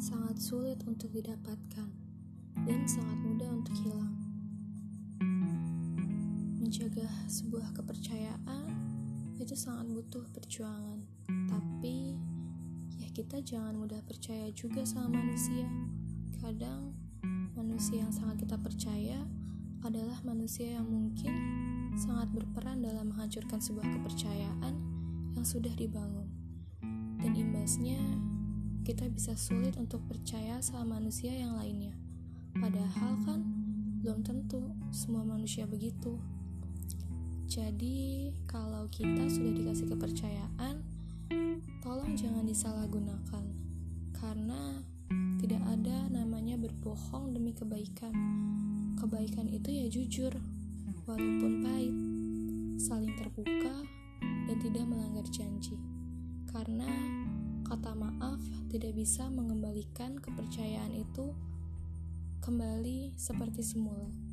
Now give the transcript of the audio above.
sangat sulit untuk didapatkan dan sangat mudah untuk hilang. Menjaga sebuah kepercayaan itu sangat butuh perjuangan, tapi ya kita jangan mudah percaya juga sama manusia. Kadang manusia yang sangat kita percaya adalah manusia yang mungkin sangat berperan dalam menghancurkan sebuah kepercayaan yang sudah dibangun. Imbasnya, kita bisa sulit untuk percaya sama manusia yang lainnya. Padahal kan belum tentu semua manusia begitu. Jadi, kalau kita sudah dikasih kepercayaan, tolong jangan disalahgunakan. Karena tidak ada namanya berbohong demi kebaikan. Kebaikan itu ya jujur walaupun pahit, saling terbuka, dan tidak melanggar janji. Karena kata maaf tidak bisa mengembalikan kepercayaan itu kembali seperti semula.